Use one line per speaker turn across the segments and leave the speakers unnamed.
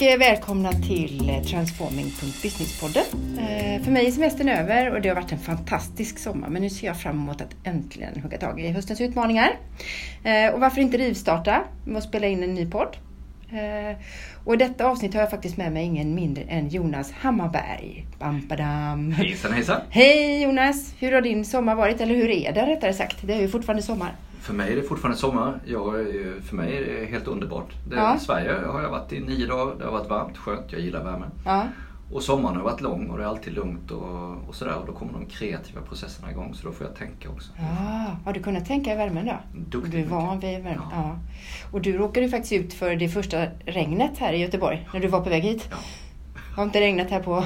och eh, välkomna till eh, Transforming.businesspodden. Eh, för mig är semestern över och det har varit en fantastisk sommar men nu ser jag fram emot att äntligen hugga tag i höstens utmaningar. Och varför inte rivstarta med att spela in en ny podd? Och i detta avsnitt har jag faktiskt med mig ingen mindre än Jonas Hammarberg. Bam, badam.
Hejsan hejsan!
Hej Jonas! Hur har din sommar varit? Eller hur är det rättare sagt? Det är ju fortfarande sommar.
För mig är det fortfarande sommar. Jag, för mig är det helt underbart. Det, ja. Sverige har jag varit i nio dagar. Det har varit varmt, skönt. Jag gillar värmen. Ja. Och sommaren har varit lång och det är alltid lugnt och, och sådär. Och då kommer de kreativa processerna igång så då får jag tänka också.
Ja, har du kunnat tänka i värmen då?
Duktigt
Du är van vid värmen? Ja. ja. Och du råkade faktiskt ut för det första regnet här i Göteborg när du var på väg hit. Ja. Har inte regnat här på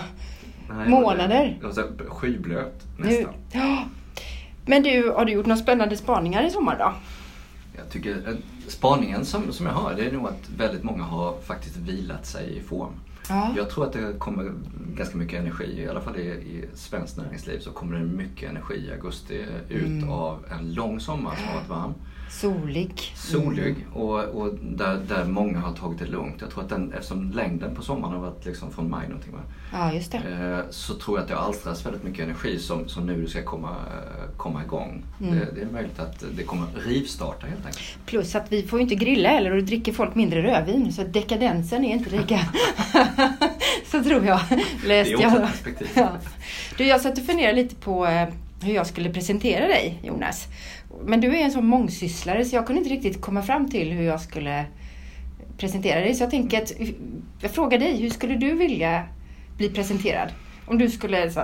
Nej, månader?
Det var skyblöt nästan.
Nu, ja. Men du, har du gjort några spännande spaningar i sommar då?
Jag tycker spaningen som, som jag har, det är nog att väldigt många har faktiskt vilat sig i form. Ja. Jag tror att det kommer ganska mycket energi, i alla fall i, i svenskt näringsliv så kommer det mycket energi i augusti ut mm. av en lång sommar som har varit varm.
Solig.
Solig mm. och, och där, där många har tagit det lugnt. Jag tror att den, eftersom längden på sommaren har varit liksom från maj någonting va?
Ja, just det.
Eh, så tror jag att det alstras väldigt mycket energi som, som nu ska komma, eh, komma igång. Mm. Det, det, är möjligt att det kommer rivstarta helt enkelt.
Plus att vi får ju inte grilla heller och då dricker folk mindre rödvin så dekadensen är inte lika... så tror jag.
Läste det är också jag. perspektiv. Ja.
Du, jag satt och funderade lite på eh, hur jag skulle presentera dig Jonas. Men du är en sån mångsysslare så jag kunde inte riktigt komma fram till hur jag skulle presentera dig. Så jag tänker att jag frågar dig, hur skulle du vilja bli presenterad? Om du skulle så,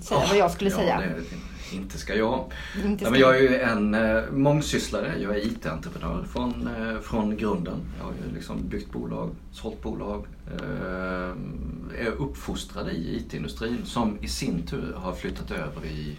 säga oh, vad jag skulle
ja,
säga.
Det, inte ska jag. Inte ska ja, men jag är ju en äh, mångsysslare. Jag är IT-entreprenör från, äh, från grunden. Jag har ju liksom byggt bolag, sålt bolag. Äh, är uppfostrad i IT-industrin som i sin tur har flyttat över i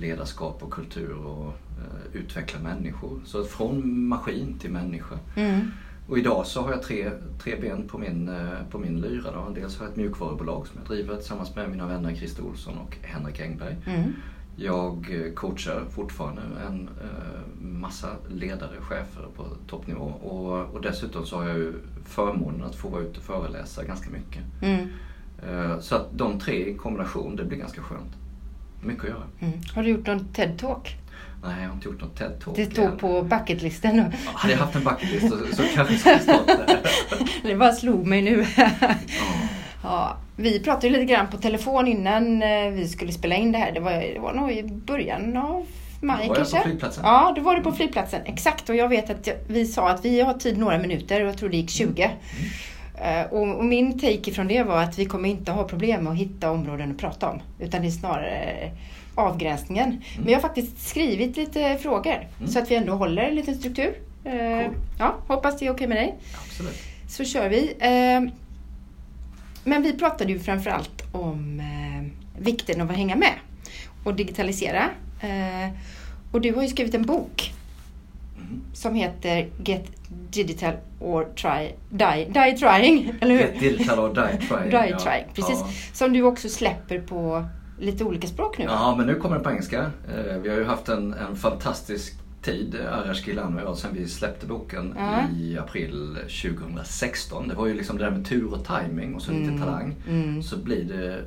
ledarskap och kultur och uh, utveckla människor. Så från maskin till människa. Mm. Och idag så har jag tre, tre ben på min, uh, på min lyra. Då. Dels har jag ett mjukvarubolag som jag driver tillsammans med mina vänner Christer Olsson och Henrik Engberg. Mm. Jag eh, coachar fortfarande en uh, massa ledare, chefer på toppnivå. Och, och dessutom så har jag ju förmånen att få vara ute och föreläsa ganska mycket. Mm. Så att de tre i kombination, det blir ganska skönt mycket att göra.
Mm. Har du gjort någon TED-talk?
Nej, jag har inte gjort någon TED-talk.
Det stod på bucketlisten. Ja,
hade jag haft en bucketlist så, så kanske jag skulle stått där.
det bara slog mig nu. ja. ja. Vi pratade lite grann på telefon innan eh, vi skulle spela in det här. Det var, det var nog i början av maj
var
kanske?
Jag på flygplatsen.
Ja, då var du på flygplatsen. Exakt. Och jag vet att vi sa att vi har tid några minuter och jag tror det gick 20. Mm. Eh, och, min take från det var att vi kommer inte ha problem med att hitta områden att prata om. Utan det är snarare avgränsningen. Mm. Men jag har faktiskt skrivit lite frågor mm. så att vi ändå håller en liten struktur. Eh, cool. Ja, hoppas det är okej okay med dig.
Absolut.
Så kör vi. Eh, men vi pratade ju framförallt om vikten av att hänga med och digitalisera. Och du har ju skrivit en bok mm. som heter Get digital or try, die, die trying, eller hur?
Digital or die trying.
die trying, precis. Ja. Som du också släpper på lite olika språk nu.
Ja, men nu kommer det på engelska. Eh, vi har ju haft en, en fantastisk tid, Arash Gilan och jag, sen vi släppte boken ja. i april 2016. Det var ju liksom det där med tur och timing och så lite mm. talang. Mm. Så blir det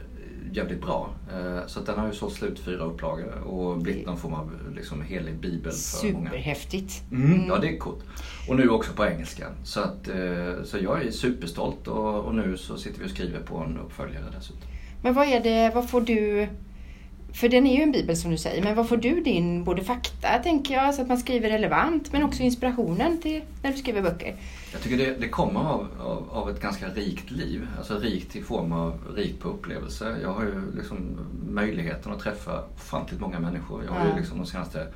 jävligt bra. Eh, så den har ju sålt slut fyra upplagor och blivit någon form av liksom helig bibel för
många. Superhäftigt.
Mm, ja, det är coolt. Och nu också på engelska. Så, att, eh, så jag är superstolt och, och nu så sitter vi och skriver på en uppföljare dessutom.
Men vad är det, vad får du för den är ju en bibel som du säger, men vad får du din både fakta, tänker jag, så att man skriver relevant, men också inspirationen till när du skriver böcker?
Jag tycker det, det kommer av, av, av, ett ganska rikt liv. Alltså rikt i form av rikt på upplevelser. Jag har ju liksom möjligheten att träffa ofantligt många människor. Jag har ja. ju liksom de senaste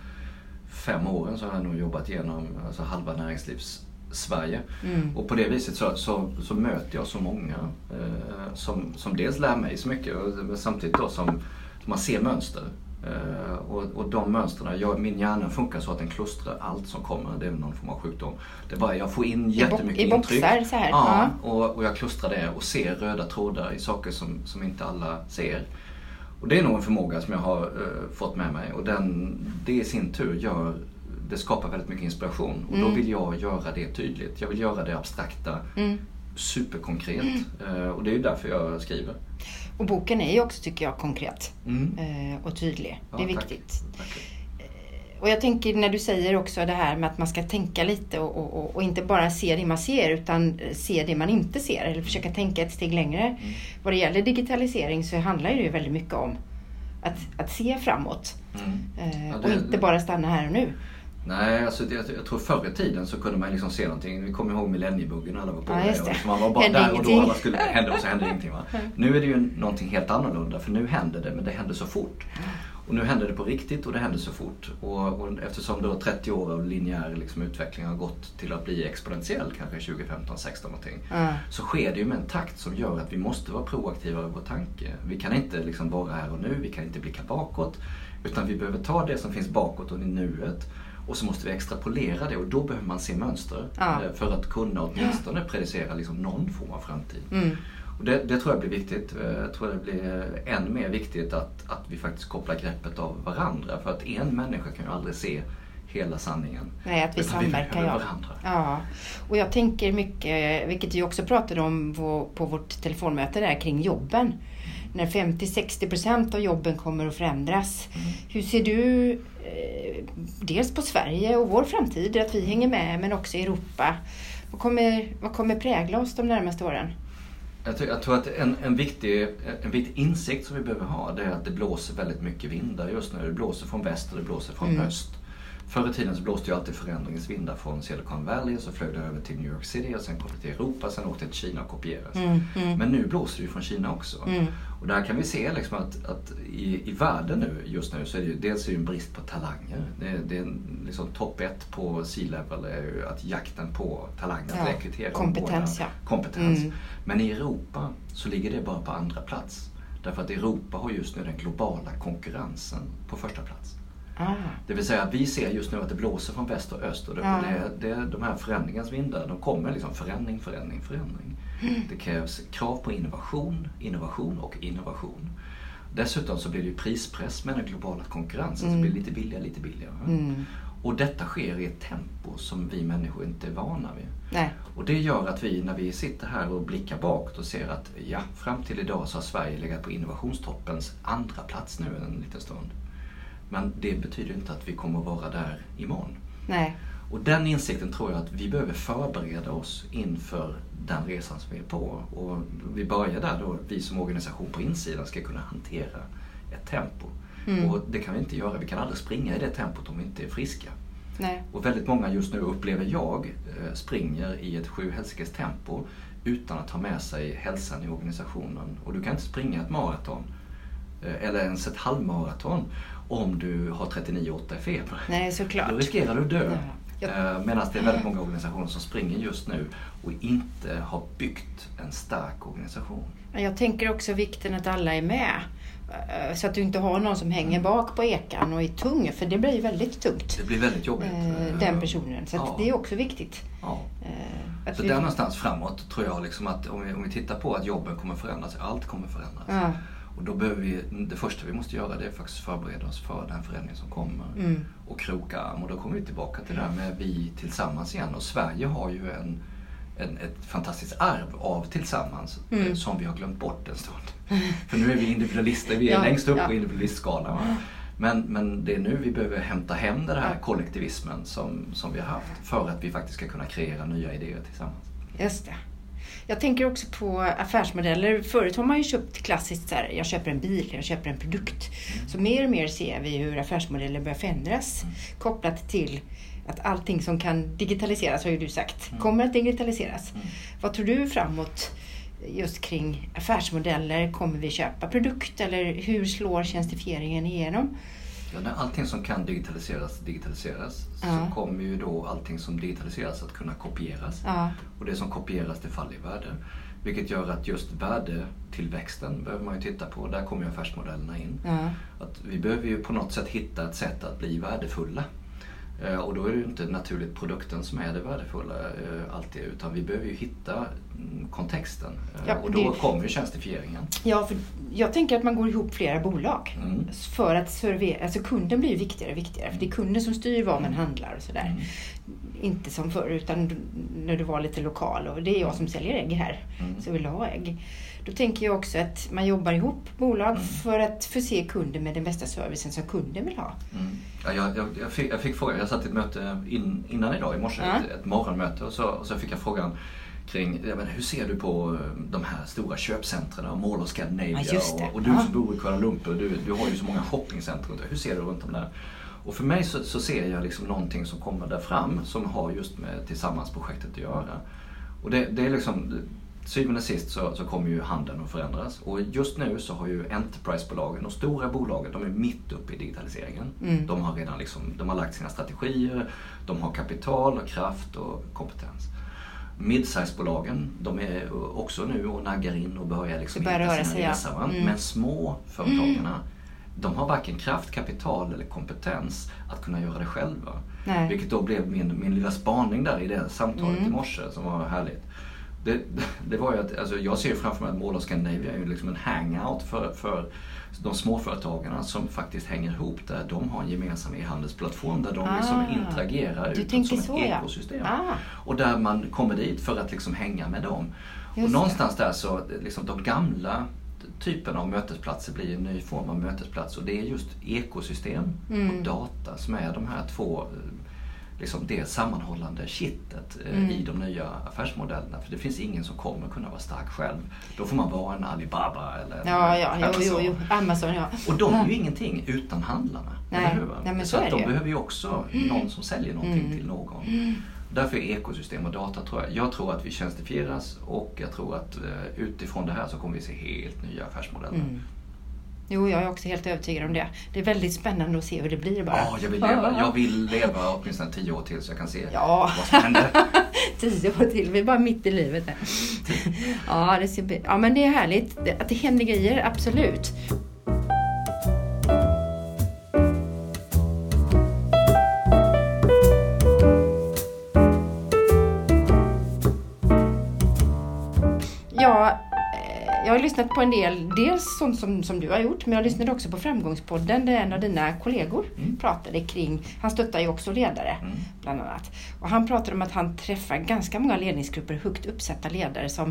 fem åren så har jag nog jobbat igenom alltså halva näringslivs Sverige. Mm. Och på det viset så, så, så, möter jag så många eh, som, som dels lär mig så mycket och samtidigt då som man ser mönster. Uh, och, och de mönstren, jag, min hjärna funkar så att den klustrar allt som kommer. Det är någon form av sjukdom. Det är bara, jag får in jättemycket
I bo intryck. I boxar så här?
Ja. Och, och jag klustrar det och ser röda trådar i saker som, som inte alla ser. Och det är nog en förmåga som jag har uh, fått med mig och den, det i sin tur gör det skapar väldigt mycket inspiration och mm. då vill jag göra det tydligt. Jag vill göra det abstrakta mm. superkonkret. Mm. Och det är ju därför jag skriver.
Och boken är ju också, tycker jag, konkret mm. och tydlig. Det är viktigt. Tack. Och jag tänker när du säger också det här med att man ska tänka lite och, och, och, inte bara se det man ser utan se det man inte ser eller försöka tänka ett steg längre. Mm. Vad det gäller digitalisering så handlar det ju väldigt mycket om att, att se framåt mm. eh, ja, det, och inte bara stanna här och nu.
Nej, alltså jag, jag tror förr i tiden så kunde man liksom se någonting. Vi kommer ihåg millenniebuggen alla var på ja, det. Och man var bara hände där ingenting. och då alla skulle hända och så hände ingenting. Va? Nu är det ju någonting helt annorlunda för nu händer det men det händer så fort. Och nu händer det på riktigt och det händer så fort. Och, och eftersom då 30 år av linjär liksom utveckling har gått till att bli exponentiell, kanske 2015, 16 någonting. Mm. Så sker det ju med en takt som gör att vi måste vara proaktiva i vår tanke. Vi kan inte liksom vara här och nu, vi kan inte blicka bakåt. Utan vi behöver ta det som finns bakåt och i nuet och så måste vi extrapolera det och då behöver man se mönster ja. Eh, för att kunna åtminstone predicera liksom någon form av framtid. Mm. Och det, det, tror jag blir viktigt. Eh, jag tror det blir än mer viktigt att, att vi faktiskt kopplar greppet av varandra. För att en människa kan ju aldrig se hela sanningen.
Nej, att vi samverkar. Ja.
Varandra.
ja. Och jag tänker mycket, vilket vi också pratade om på, på vårt telefonmöte där kring jobben. När 50-60% av jobben kommer att förändras. Mm. Hur ser du eh, dels på Sverige och vår framtid, att vi hänger med, men också Europa. Vad kommer, vad kommer prägla oss de närmaste åren?
Jag tror, jag tror, att en, en, viktig, en viktig insikt som vi behöver ha det är att det blåser väldigt mycket vindar just nu. Det blåser från väst och det blåser från mm. öst. Förr i tiden så blåste ju alltid förändringens vindar från Silicon Valley, så flög det över till New York City och sen kom det till Europa, sen åkte det till Kina och kopierades. Mm, mm. Men nu blåser det ju från Kina också. Mm. Och där kan vi se liksom att, att i, i världen nu, just nu så är det ju dels är en brist på talanger. Det, det är liksom topp ett på C-level är ju att jakten på talanger, ja, att rekrytera
kompetens. Ja.
kompetens. Mm. Men i Europa så ligger det bara på andra plats. Därför att Europa har just nu den globala konkurrensen på första plats. Ah. Det vill säga att vi ser just nu att det blåser från väst och öst och det, ah. det, det, de här förändringens vindar, de kommer liksom förändring, förändring, förändring. Mm. Det krävs krav på innovation, innovation och innovation. Dessutom så blir det ju prispress med den globala konkurrensen, mm. så det blir lite billigare, lite billigare. Mm. Och detta sker i ett tempo som vi människor inte är vana vid. Nej. Och det gör att vi när vi sitter här och blickar bakåt och ser att ja, fram till idag så har Sverige legat på innovationstoppens andra plats nu en liten stund. Men det betyder inte att vi kommer att vara där imorgon.
Nej.
Och den insikten tror jag att vi behöver förbereda oss inför den resan som vi är på. Och vi börjar där då, vi som organisation på insidan ska kunna hantera ett tempo. Mm. Och det kan vi inte göra, vi kan aldrig springa i det tempot om vi inte är friska.
Nej.
Och väldigt många just nu upplever jag eh, springer i ett sju tempo utan att ha med sig hälsan i organisationen. Och du kan inte springa ett maraton eller ens ett halvmaraton om du har 39,8 i feber.
Nej, såklart.
Då riskerar du att dö. Ja. Eh, medan det är väldigt många organisationer som springer just nu och inte har byggt en stark organisation.
Jag tänker också vikten att alla är med. Eh, så att du inte har någon som hänger bak på ekan och är tung, för det blir väldigt tungt.
Det blir väldigt jobbigt.
Eh, den personen. Så ja. det är också viktigt.
Ja. så vi... där någonstans framåt tror jag liksom att om vi, om vi tittar på att jobben kommer förändras, allt kommer förändras. Ja. Och då behöver vi, det första vi måste göra det är faktiskt förbereda oss för den förändring som kommer. Mm. Och kroka arm. Och då kommer vi tillbaka till det här med vi tillsammans igen. Och Sverige har ju en, en ett fantastiskt arv av tillsammans mm. som vi har glömt bort en stund. För nu är vi individualister, vi är ja, längst upp ja. på individualistskalan. Men, men det är nu vi behöver hämta hem den här kollektivismen som, som vi har haft för att vi faktiskt ska kunna kreera nya idéer tillsammans.
Just det. Jag tänker också på affärsmodeller. Förut har man ju köpt klassiskt så här, jag köper en bil, jag köper en produkt. Så mer och mer ser vi hur affärsmodeller börjar förändras kopplat till att allting som kan digitaliseras, har ju du sagt, mm. kommer att digitaliseras. Mm. Vad tror du framåt just kring affärsmodeller? Kommer vi köpa produkt eller hur slår tjänstifieringen igenom?
Ja, när allting som kan digitaliseras digitaliseras ja. så kommer ju då allting som digitaliseras att kunna kopieras. Ja. Och det som kopieras det faller i värde. Vilket gör att just värdetillväxten behöver man ju titta på. Där kommer ju affärsmodellerna in. Ja. Att vi behöver ju på något sätt hitta ett sätt att bli värdefulla. Eh, och då är det ju inte naturligt produkten som är det värdefulla eh, alltid utan vi behöver ju hitta mm, kontexten. Eh, ja, och då det... kommer ju tjänstifieringen.
Ja, för jag tänker att man går ihop flera bolag. Mm. För att servera, alltså kunden blir ju viktigare och viktigare. För det är kunden som styr vad man handlar och sådär. Mm. Inte som förr utan när du var lite lokal och det är jag som säljer ägg här.
Mm.
Så vill du ha ägg. Då tänker jag också att man jobbar ihop bolag
Mm.
för att förse kunden med den bästa servicen som kunden vill ha.
Mm. Ja, jag, jag, jag, fick, jag fick frågan, jag satt i ett möte in, innan idag i morse,
Ja.
ett, ett morgonmöte och så, och så fick jag frågan kring ja, men hur ser du på eh, de här stora köpcentren och Mall of Scandinavia
Ja,
och, och du som bor i Kuala Lumpur, du, du har ju så många shoppingcenter. runt- Hur ser du runt om där? Och för mig så, så ser jag liksom någonting som kommer där fram som har just med Tillsammans-projektet att göra. Och det, det är liksom, syvende och sist så, så kommer ju handeln att förändras. Och just nu så har ju Enterprise-bolagen, de stora bolagen, de är mitt uppe i digitaliseringen.
Mm.
De har redan liksom, de har lagt sina strategier, de har kapital och kraft och kompetens. Midsize-bolagen, de är också nu och naggar in och börjar liksom hitta sina resor.
Mm.
Men små företagarna, de har varken kraft, kapital eller kompetens att kunna göra det själva.
Nej.
Vilket då blev min, min lilla spaning där i det samtalet
Mm.
i morse som var härligt. Det, det var ju att, alltså jag ser framför mig att Mall of Scandinavia är ju liksom en hangout för, för de småföretagarna som faktiskt hänger ihop där de har en gemensam e-handelsplattform där de liksom
Ah.
interagerar
Du
utåt som ett
ja.
ekosystem.
Ah.
Och där man kommer dit för att liksom hänga med dem.
Just
och
det.
någonstans där så, liksom de gamla typen av mötesplatser blir en ny form av mötesplats och det är just ekosystem
Mm.
och data som är de här två eh, liksom det sammanhållande kittet eh,
Mm.
i de nya affärsmodellerna. För det finns ingen som kommer kunna vara stark själv. Då får man vara en Alibaba eller
Ja, ja, jo, jo,
Amazon.
jo. Amazon ja.
Och de är ju ingenting utan handlarna.
Nej, nej,
så
så
att de behöver ju också någon som säljer någonting
Mm.
till någon. Därför är ekosystem och data, tror jag, jag tror att vi tjänstifieras och jag tror att eh, utifrån det här så kommer vi se helt nya affärsmodeller.
Mm. Jo, jag är också helt övertygad om det. Det är väldigt spännande att se hur det blir bara.
Ja, jag vill leva. Jag vill leva åtminstone tio år till så jag kan se
Ja.
vad som händer.
Tio år till, vi är bara mitt i livet. Ja, det bli, ja men det är härligt att det händer grejer, absolut. Har lyssnat på en del, dels sånt som, som du har gjort, men jag lyssnade också på Framgångspodden där en av dina kollegor
Mm.
pratade kring, han stöttar ju också ledare
Mm.
bland annat. Och han pratade om att han träffar ganska många ledningsgrupper, högt uppsatta ledare som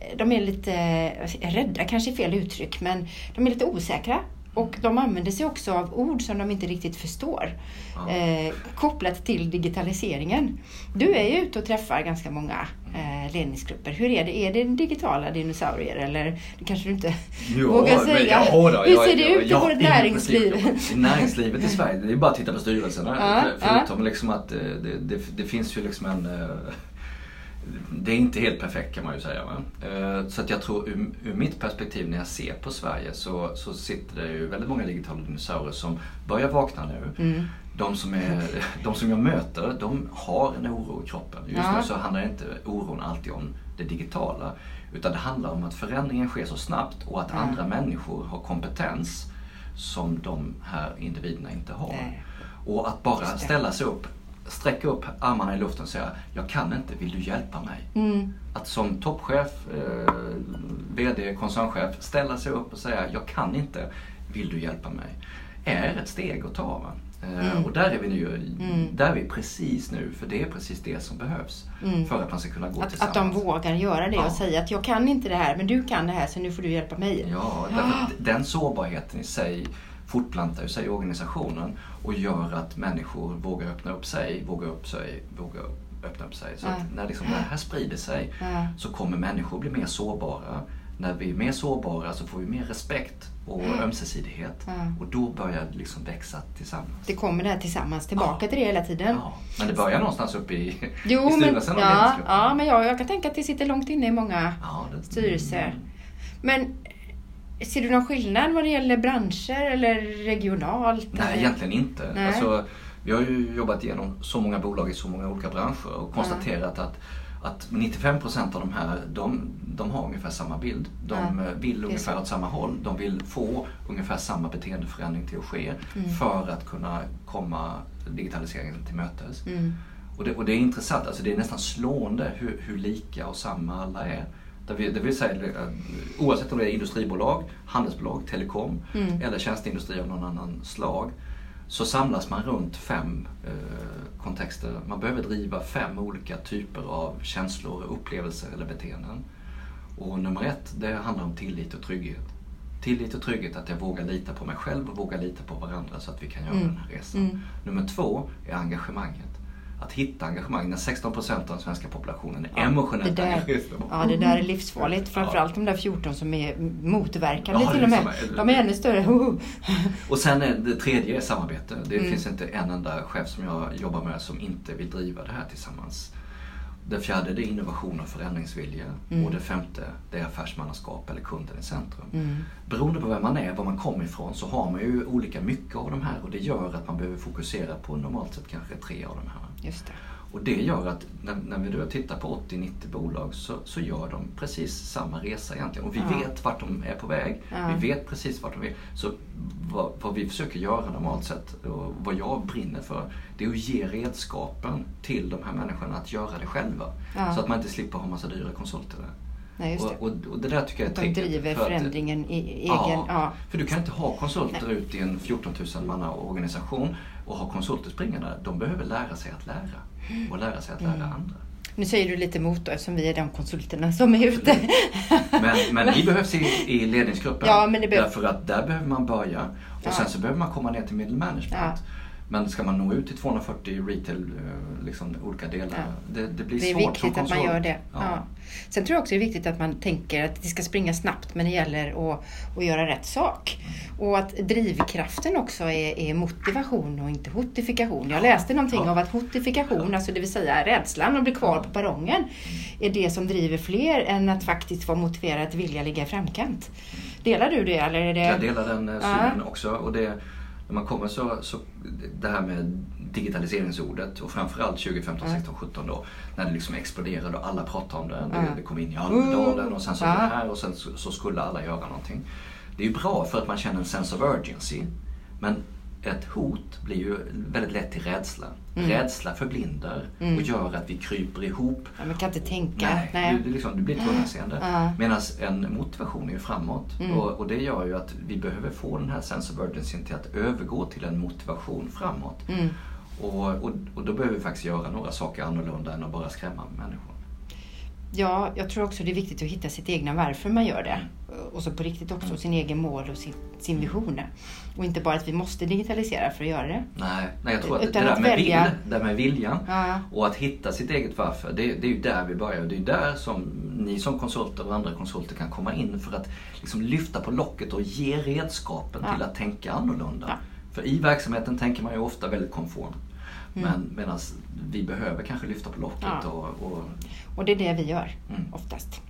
eh, de är lite eh, rädda, kanske är fel uttryck, men de är lite osäkra. Och de använder sig också av ord som de inte riktigt förstår.
Ja.
Eh, kopplat till digitaliseringen. Du är ju ute och träffar ganska många eh, ledningsgrupper. Hur är det? Är det digitala dinosaurier eller det kanske du inte
Jo,
vågar
men
säga?
ja, då,
Hur
jag-
ser det
jag-
ut i vårt näringsliv?
I näringslivet i Sverige, det är bara att titta på styrelserna.
Ja,
För- Förutom liksom att eh, det, det, det finns ju liksom en... Det är inte helt perfekt kan man ju säga. Va? Eh, Så att jag tror ur, ur mitt perspektiv när jag ser på Sverige så, så sitter det ju väldigt många digitala dinosaurier som börjar vakna nu.
Mm.
De, som är, de som jag möter, de har en oro i kroppen. Just
Ja.
nu så handlar inte oron alltid om det digitala. Utan det handlar om att förändringen sker så snabbt och att
Ja.
andra människor har kompetens som de här individerna inte har.
Nej.
Och att bara ställa sig upp, sträcka upp armarna i luften och säga Jag kan inte, vill du hjälpa mig?
Mm.
Att som toppchef, eh, VD, koncernchef ställa sig upp och säga Jag kan inte, vill du hjälpa mig? Är ett steg att ta. Eh,
Mm.
Och där är vi nu,
Mm.
där är vi precis nu, för det är precis det som behövs
Mm.
för att man ska kunna gå
Att,
tillsammans.
att de vågar göra det
Ja.
och säga att jag kan inte det här men du kan det här så nu får du hjälpa mig.
Ja, därför att den sårbarheten i sig fortplantar sig i organisationen och gör att människor vågar öppna upp sig, vågar upp sig, vågar öppna upp sig. Så att när liksom det här sprider sig så kommer människor bli mer sårbara. När vi är mer sårbara så får vi mer respekt och ömsesidighet.
Ja.
Och då börjar det liksom växa tillsammans.
Det kommer det här tillsammans tillbaka
Ja.
till det hela tiden.
Ja, men det börjar någonstans uppe i, i
Jo, men,
styrelsen
ja, ja, men jag, jag kan tänka att det sitter långt inne i många
Ja, det-
styrelser. Men eh, ser du någon skillnad vad det gäller branscher eller regionalt?
Nej,
eller?
egentligen inte.
Nej.
Alltså, vi har ju jobbat igenom så många bolag i så många olika branscher och konstaterat att, att 95% av de här, de, de har ungefär samma bild. De
Ja,
eh, vill
är
ungefär åt samma håll. De vill få ungefär samma beteendeförändring till att ske
Mm.
för att kunna komma digitaliseringen till mötes.
Mm.
Och det, och det är intressant, alltså det är nästan slående hur, hur lika och samma alla är. Det vill, det vill säga, eh, oavsett om det är industribolag, handelsbolag, telekom
Mm.
eller tjänsteindustri av någon annan slag. så samlas man runt fem eh, kontexter. Man behöver driva fem olika typer av känslor, upplevelser eller beteenden. Och nummer ett, det handlar om tillit och trygghet. Tillit och trygghet att jag vågar lita på mig själv och vågar lita på varandra så att vi kan göra mm. den här resan. Mm. Nummer två är engagemanget att hitta engagemang när 16 procent av den svenska populationen är ja, emotionellt engagerade.
Ja, det där är livsfarligt. Framförallt de där 14 som är motverkande ja, till och med. Är, de är ännu större.
och sen är det tredje är samarbete. Det mm. finns inte en enda chef som jag jobbar med som inte vill driva det här tillsammans. Det fjärde det är innovation och förändringsvilja. Mm. Och det femte det är affärsmannaskap eller kunden i centrum. Mm. Beroende på vem man är, var man kommer ifrån, så har man ju olika mycket av de här och det gör att man behöver fokusera på normalt sett kanske tre av de här.
Just det.
Och det gör att när, när vi då tittar på 80-90 bolag så, så gör de precis samma resa egentligen. Och vi ja. vet vart de är på väg. Ja. Vi vet precis vart de är. Så vad, vad, vi försöker göra normalt sett och vad jag brinner för det är att ge redskapen till de här människorna att göra det själva. Ja. Så att man inte slipper ha massa dyra konsulter där.
Nej,
och, och, och, det där tycker jag är
tricket. De driver för förändringen i egen... Ja,
ja, för du kan inte ha konsulter Nej. ut i en 14 000 manna organisation och ha konsulter springande. De behöver lära sig att lära och lära sig att lära mm. andra.
Nu säger du lite emot då eftersom vi är de konsulterna som är ute.
Men, men ni behövs i, i ledningsgruppen. Ja, men det behövs. Därför att där behöver man börja. Och ja. sen så behöver man komma ner till middle management. Ja. Men ska man nå ut till 240 retail, eh, liksom, olika delar, ja. det, det, blir svårt
Det är viktigt att man gör det. Ja. Ja. Sen tror jag också det är viktigt att man tänker att det ska springa snabbt men det gäller att, att göra rätt sak. Och att drivkraften också är, är motivation och inte hotifikation. Jag läste någonting ja. av att hotifikation, alltså det vill säga rädslan att bli kvar på perrongen, är det som driver fler än att faktiskt vara motiverad att vilja ligga i framkant. Delar du det? Eller är det...
Jag delar den eh, synen också. Och det, när man kommer så, så det här med digitaliseringsordet och framförallt 2015, 16, 17 då när det liksom exploderade och alla pratade om det. Det, det kom in i Almedalen och sen så det här och sen så, så skulle alla göra någonting. Det är ju bra för att man känner en sense of urgency. Men ett hot blir ju väldigt lätt till rädsla. Mm. Rädsla förblindar mm. och gör att vi kryper ihop.
Ja, man kan inte tänka.
Nej, Nej. Du, liksom, du blir tunnelseende. Ja. Medan en motivation är ju framåt. Mm. Och, och, det gör ju att vi behöver få den här sense of urgency till att övergå till en motivation framåt. Mm. Och, och, och, då behöver vi faktiskt göra några saker annorlunda än att bara skrämma människor.
Ja, jag tror också det är viktigt att hitta sitt egna varför man gör det. Och så på riktigt också mm. sin egen mål och sin, sin vision. Och inte bara att vi måste digitalisera för att göra det.
Nej, nej jag tror att Utan det där med, välja... vil, där med viljan ja. och att hitta sitt eget varför, det, det är ju där vi börjar. Det är där som ni som konsulter och andra konsulter kan komma in för att liksom lyfta på locket och ge redskapen ja. till att tänka annorlunda. Ja. För i verksamheten tänker man ju ofta väldigt konformt. Mm. Men medan vi behöver kanske lyfta på locket. Ja. Och, och...
och det är det vi gör mm. oftast.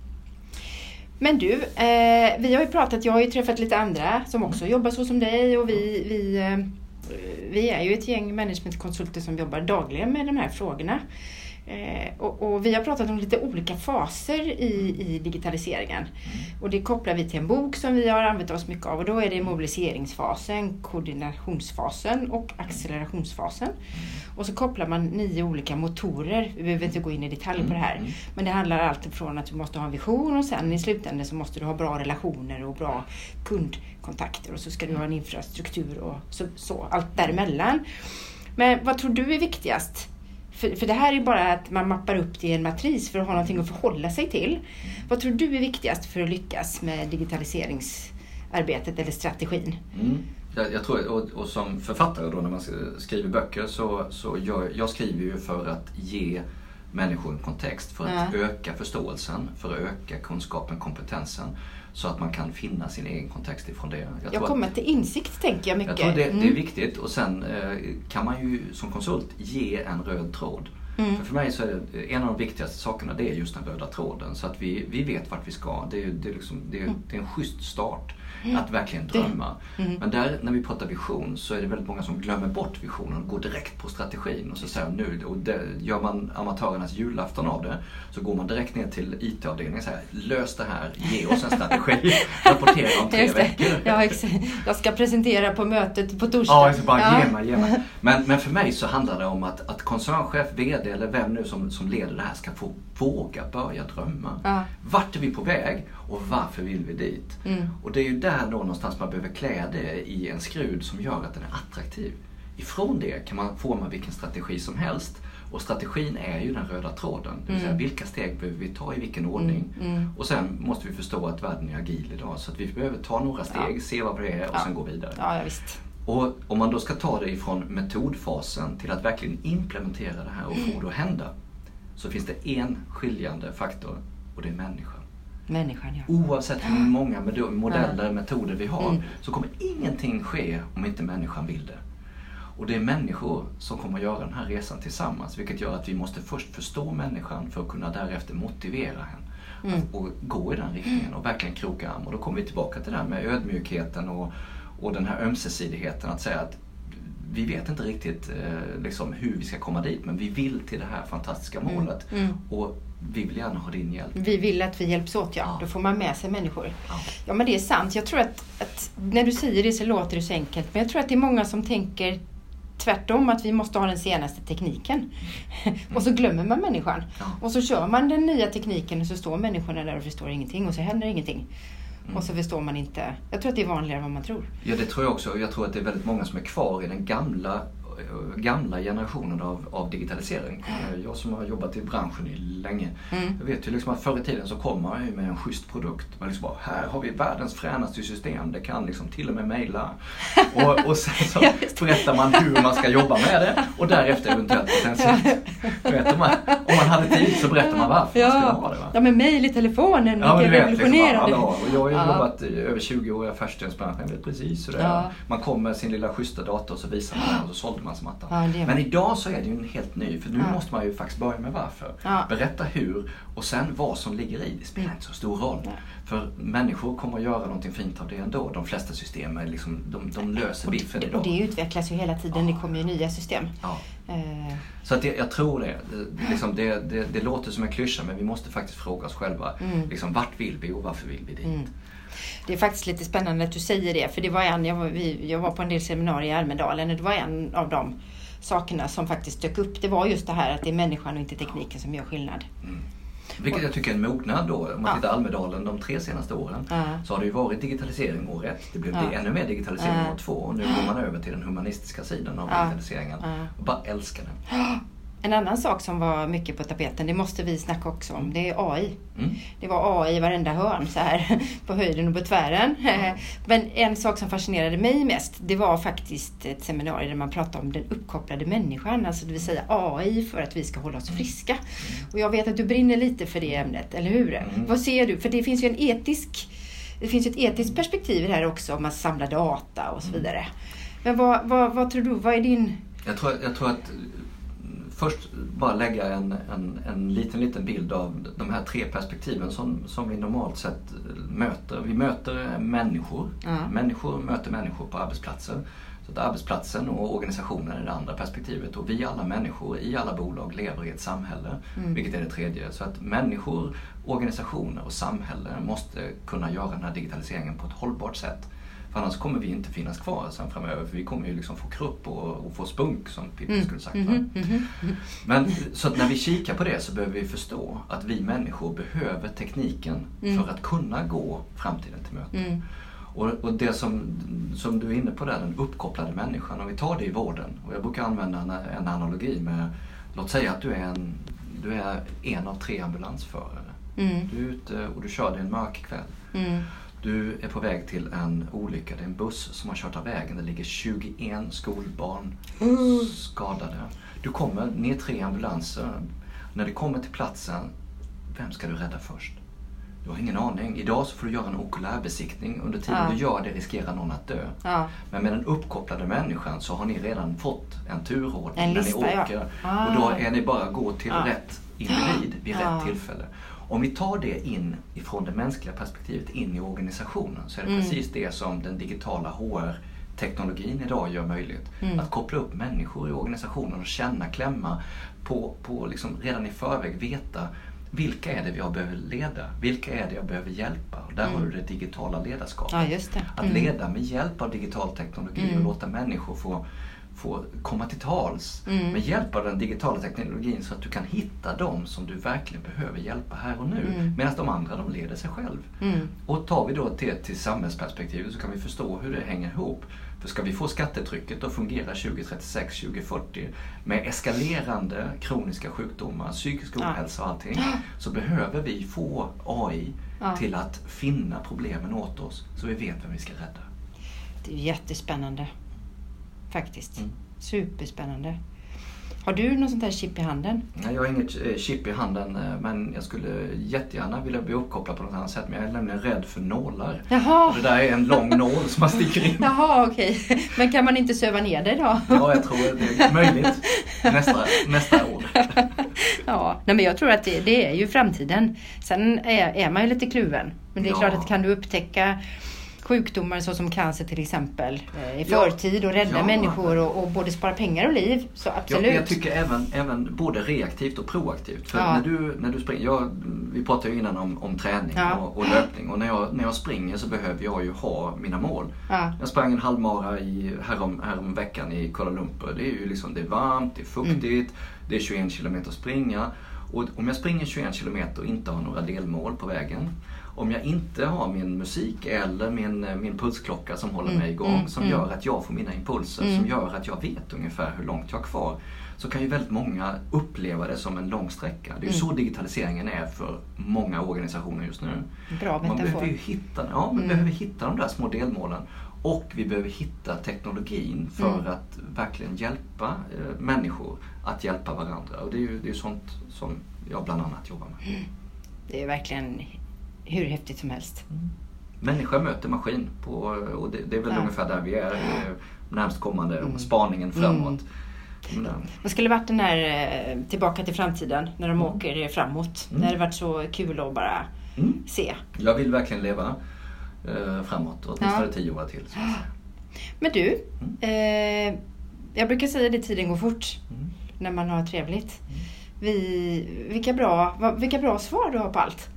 Men du, eh, vi har ju pratat, jag har ju träffat lite andra som också mm. jobbar så som dig och vi, vi, eh, vi är ju ett gäng managementkonsulter som jobbar dagligen med de här frågorna. Eh, och, och, vi har pratat om lite olika faser i, i digitaliseringen. Mm. Och det kopplar vi till en bok som vi har använt oss mycket av och då är det mobiliseringsfasen, koordinationsfasen och accelerationsfasen. Mm. Och så kopplar man nio olika motorer. Vi behöver inte gå in i detalj på det här. Mm. Men det handlar allt från att du måste ha en vision och sen i slutändan så måste du ha bra relationer och bra kundkontakter och så ska du ha en infrastruktur och så, så allt däremellan. Men vad tror du är viktigast? För, för det här är bara att man mappar upp det i en matris för att ha någonting att förhålla sig till. Vad tror du är viktigast för att lyckas med digitaliseringsarbetet eller strategin?
Mm. Jag, jag, tror, och, och, som författare då när man skriver böcker så, så jag, jag skriver ju för att ge människor en kontext, för att ja. öka förståelsen, för att öka kunskapen, kompetensen. Så att man kan finna sin egen kontext ifrån det.
Jag, jag kommer till insikt tänker jag mycket.
Jag tror det, mm. det är mm. viktigt och sen eh, kan man ju som konsult ge en röd tråd. Mm. För, för mig så är det, en av de viktigaste sakerna det är just den röda tråden. Så att vi, vi vet vart vi ska. Det är, det är, liksom, det är, mm. det är en schysst start. Mm. Att verkligen drömma. Mm. Men där, när vi pratar vision så är det väldigt många som glömmer bort visionen och går direkt på strategin. Och så säger nu, och det, gör man amatörernas julafton av det så går man direkt ner till IT-avdelningen och säger lös det här, ge oss en strategi, rapportera om tre veckor.
Ja, jag ska presentera på mötet på torsdag.
Ja, bara ja. ge mig, ge mig. Men, men för mig så handlar det om att, att koncernchef, VD eller vem nu som, som leder det här ska få våga börja drömma. Ja. Vart är vi på väg och varför vill vi dit? Mm. Och det är ju där då någonstans man behöver klä det i en skrud som gör att den är attraktiv. ifrån det kan man forma vilken strategi som helst. Och strategin är ju den röda tråden. Det vill säga
Mm.
vilka steg behöver vi ta i vilken ordning.
Mm.
Och sen måste vi förstå att världen är agil idag. Så att vi behöver ta några steg, se vad det är och
Ja.
sen gå vidare.
Ja, ja.
Och om man då ska ta det ifrån metodfasen till att verkligen implementera det här och få det att hända. Så finns det en skiljande faktor och det är människan.
Människan, ja.
Oavsett hur många modeller, metoder vi har
Mm.
så kommer ingenting ske om inte människan vill det. Och det är människor som kommer att göra den här resan tillsammans vilket gör att vi måste först förstå människan för att kunna därefter motivera henne.
Mm.
Och gå i den riktningen och verkligen kroka arm. Och då kommer vi tillbaka till det här med ödmjukheten och, och den här ömsesidigheten att säga att vi vet inte riktigt eh, liksom, hur vi ska komma dit men vi vill till det här fantastiska målet.
Mm.
Och vi vill gärna ha din hjälp.
Vi vill att vi hjälps åt, ja.
Ja.
Då får man med sig människor.
Ja.
Ja, men det är sant. Jag tror att, att när du säger det så låter det så enkelt. Men jag tror att det är många som tänker tvärtom, att vi måste ha den senaste tekniken. och så glömmer man människan.
Ja.
Och så kör man den nya tekniken och så står människorna där och förstår ingenting och så händer ingenting.
Mm.
Och så förstår man inte. Jag tror att det är vanligare än vad man tror.
Ja, det tror jag också. Jag tror att det är väldigt många som är kvar i den gamla, gamla generationen av, av digitalisering. Eh, Jag som har jobbat i branschen i länge.
Mm.
Jag vet ju liksom att förr i tiden så kom man ju med en schysst produkt. Man liksom bara, här har vi världens fränaste system. Det kan liksom till och med mejla. Och, och sen så
Ja,
berättar man hur man ska jobba med det och därefter eventuellt potentiellt. Vet man, om man hade tid så berättar man varför man ska ha det. Va?
ja men mejl i telefonen,
Ja,
vilken
vet, liksom,
revolutionerande.
har. Och jag har ju
Ja.
jobbat i över 20 år i affärssystems-branschen. Jag vet precis hur det är.
Ja.
Man kom med sin lilla schyssta dator och så visar man den och så sålde man som attan.
Ja,
Men idag så är det ju en helt ny, för nu
Ja.
måste man ju faktiskt börja med varför.
Ja.
Berätta hur och sen vad som ligger i. Det spelar inte så stor roll.
Nej.
För människor kommer att göra någonting fint av det ändå. De flesta system är liksom, de, de löser biffen idag.
och det utvecklas ju hela tiden. Det kommer ju nya system. Eh,
Så att det, jag tror det. Det, liksom det, det. det låter som en klyscha men vi måste faktiskt fråga oss själva.
Mm.
Liksom, vart vill vi och varför vill vi dit?
Mm. Det är faktiskt lite spännande att du säger det. För det var en, jag var, vi, jag var på en del seminarier i Almedalen och det var en av de sakerna som faktiskt dök upp. Det var just det här att det är människan och inte tekniken som gör skillnad.
Vilket jag tycker är en mognad då. Om man
Ja.
tittar Almedalen de tre senaste åren
Ja.
så har det ju varit digitalisering år ett. Det blev
Ja.
ännu mer digitalisering
Ja.
år två och nu går man över till den humanistiska sidan av digitaliseringen. Och bara älskar den.
En annan sak som var mycket på tapeten, det måste vi snacka också om, det är AI.
Mm.
Det var AI i varenda hörn så här på höjden och på tvären. Men en sak som fascinerade mig mest, det var faktiskt ett seminarium där man pratade om den uppkopplade människan, alltså det vill säga AI för att vi ska hålla oss friska. Och jag vet att du brinner lite för det ämnet, eller hur?
Mm.
Vad ser du? För det finns ju en etisk det finns ju ett etiskt perspektiv i det här också, om att samla data och så vidare. Men vad, vad, vad tror du, vad är din...
Jag, tror, jag tror att mm, först bara lägga en, en, en liten, liten bild av de här tre perspektiven som, som vi normalt sett möter. Vi möter människor.
Ja.
Människor möter människor på arbetsplatser. Så att arbetsplatsen och organisationen är det andra perspektivet och vi alla människor i alla bolag lever i ett samhälle,
Mm.
vilket är det tredje. Så att människor, organisationer och samhälle måste kunna göra den här digitaliseringen på ett hållbart sätt. För annars kommer vi inte finnas kvar sen framöver för vi kommer ju liksom få krupp och, och få spunk som Pippi
Mm.
skulle sagt.
mhm, mhm.
Men så när vi kikar på det så behöver vi förstå att vi människor behöver tekniken
Mm.
för att kunna gå framtiden till mötes.
Mm.
Och, och det som, som du är inne på där, den uppkopplade människan, om vi tar det i vården. Och jag brukar använda en, en analogi med, låt säga att du är en, du är en av tre ambulansförare.
Mm.
Du är ute och du kör dig en mörk kväll.
Mm.
Du är på väg till en olycka. Det är en buss som har kört av vägen. Det ligger 21 skolbarn skadade. Du kommer ner tre ambulanser. När du kommer till platsen, vem ska du rädda först? Du har ingen aning. Idag så får du göra en okulärbesiktning. Under tiden
Ja.
du gör det riskerar någon att dö.
Ja.
Men med den uppkopplade människan så har ni redan fått en turordning
En
när ni
ja.
åker.
Ah.
Och då är ni bara gå till
Ja.
rätt individ vid
Ja.
rätt tillfälle. Om vi tar det in ifrån det mänskliga perspektivet in i organisationen så är det
Mm.
precis det som den digitala HR-teknologin idag gör möjligt.
Mm.
Att koppla upp människor i organisationen och känna, klämma på, på liksom redan i förväg veta vilka är det jag behöver leda? Vilka är det jag behöver hjälpa? Och där
Mm.
har du det digitala ledarskapet.
ja, det.
Att
Mm.
leda med hjälp av digital teknologi
Mm.
och låta människor få, få komma till tals
Mm.
med hjälp av den digitala teknologin så att du kan hitta dem som du verkligen behöver hjälpa här och nu.
Mm.
Medan de andra de leder sig själv.
Mm.
Och tar vi då det till samhällsperspektivet så kan vi förstå hur det hänger ihop. För ska vi få skattetrycket att fungera 2036, 2040 med eskalerande kroniska sjukdomar, psykisk ohälsa och allting. Så behöver vi få AI
Ja.
till att finna problemen åt oss så vi vet vem vi ska rädda.
Det är jättespännande. Faktiskt.
Mm.
Superspännande. Har du något sånt här chip i handen?
Nej, Jag har inget eh, chip i handen eh, men jag skulle jättegärna vilja bli uppkopplad på något annat sätt. Men jag är nämligen rädd för nålar.
Jaha,
Och det där är en lång nål som man sticker in.
Jaha okej. Men kan man inte söva ner det då?
Ja, jag tror det är möjligt nästa, nästa år.
Ja, nej men jag tror att det, det är ju framtiden. Sen är, är man ju lite kluven. Men det är
Ja.
klart att kan du upptäcka sjukdomar såsom cancer till exempel eh, i förtid och rädda
Ja.
människor och, och både spara pengar och liv. Så
Jag,
absolut.
jag tycker även, även både reaktivt och proaktivt. För
Ja.
när, du, när du springer, jag, vi pratade ju innan om, om träning
Ja.
och, och löpning och när jag, när jag springer så behöver jag ju ha mina mål.
ja.
Jag sprang en halvmara i, härom, härom veckan i Kuala Lumpur. Det är ju liksom, det är varmt, det är fuktigt, det är 21 kilometer att springa. Och om jag springer 21 kilometer och inte har några delmål på vägen. Om jag inte har min musik eller min, min pulsklocka som håller
Mm,
mig igång,
mm,
som
mm.
gör att jag får mina impulser,
Mm.
som gör att jag vet ungefär hur långt jag har kvar. Så kan ju väldigt många uppleva det som en lång sträcka. Det är ju
Mm.
så digitaliseringen är för många organisationer just nu.
Bra
Man
metafor.
behöver ju hitta, ja, man
Mm.
behöver hitta de där små delmålen. Och vi behöver hitta teknologin för
Mm.
att verkligen hjälpa eh, människor att hjälpa varandra. Och det är ju det är sånt som jag bland annat jobbar med.
Det är verkligen hur häftigt som helst.
Människa möter maskin på, och det, det är väl
Ja.
ungefär där vi är eh, närmst kommande
Mm.
spaningen framåt. Men, eh,
Vad skulle varit den här eh, Tillbaka till framtiden när de
Mm.
åker framåt?
Mm.
Det hade varit så kul att bara
mm.
se.
Jag vill verkligen leva eh, framåt, åtminstone
Ja.
tio år till.
Men du, eh, jag brukar säga det tiden går fort
Mm.
när man har trevligt. Vi, vilka, bra, vilka bra svar du har på allt.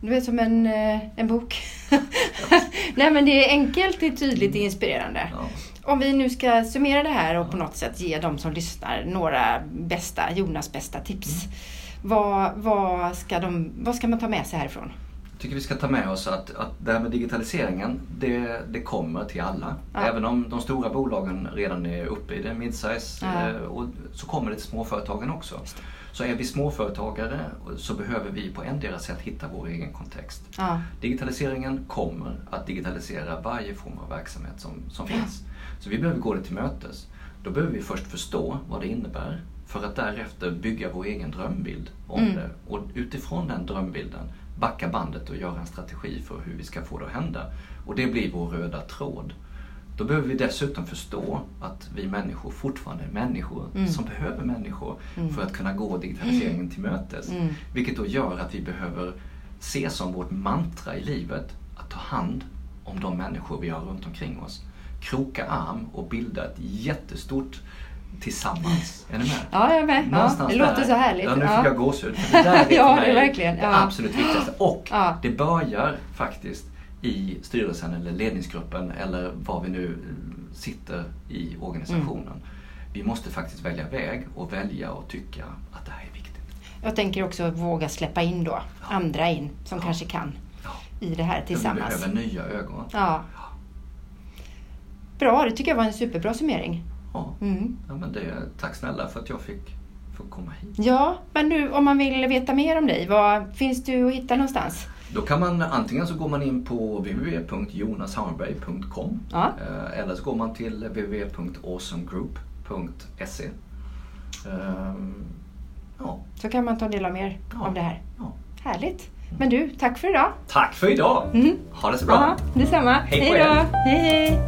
Du är som en, eh, en bok. Nej men det är enkelt, det är tydligt, det är inspirerande.
Ja.
Om vi nu ska summera det här och på något sätt ge de som lyssnar några bästa, Jonas bästa tips.
Mm.
Vad, vad, ska de, vad ska man ta med sig härifrån?
Jag tycker vi ska ta med oss att, att det här med digitaliseringen, det, det kommer till alla.
Ja.
Även om de stora bolagen redan är uppe i det midsize,
Ja.
eh, och så kommer det till småföretagen också. Så är vi småföretagare så behöver vi på endera sätt hitta vår egen kontext.
Ja,
Digitaliseringen kommer att digitalisera varje form av verksamhet som, som finns. Så vi behöver gå det till mötes. Då behöver vi först förstå vad det innebär för att därefter bygga vår egen drömbild om
Mm.
det. Och utifrån den drömbilden backa bandet och göra en strategi för hur vi ska få det att hända. Och det blir vår röda tråd. Då behöver vi dessutom förstå att vi människor fortfarande är människor
Mm.
som behöver människor
Mm.
för att kunna gå digitaliseringen till mötes.
Mm.
Vilket då gör att vi behöver se som vårt mantra i livet att ta hand om de människor vi har runt omkring oss. Kroka arm och bilda ett jättestort tillsammans. Är ni med?
ja jag är med. Ja, det låter
där.
så härligt.
Ja, nu
Ja.
fick jag gåshud. Det där är
Ja,
för
det är
mig
verkligen.
det
Ja.
absolut viktigaste. Och det börjar faktiskt i styrelsen eller ledningsgruppen eller var vi nu sitter i organisationen.
Mm.
Vi måste faktiskt välja väg och välja och tycka att det här är viktigt.
Jag tänker också våga släppa in då andra in som
Ja.
kanske kan
Ja.
i det här
Vi
tillsammans.
behöver nya ögon.
Ja. Bra, det tycker jag var en superbra summering.
Ja.
Mm.
Ja, men det, tack snälla för att jag fick få komma hit.
Ja, men du om man vill veta mer om dig, var finns du att hitta någonstans?
Då kan man antingen så går man in på www.jonashammarberg.com
Ja.
eh, eller så går man till www.awesomegroup.se. Ehm, Ja,
Så kan man ta del av mer
Ja.
av det här.
ja.
Härligt. Men du, tack för idag.
Tack för idag!
Mm.
Ha det så bra!
Ja, detsamma.
Hej på
Hej då.
er.
Hej, hej.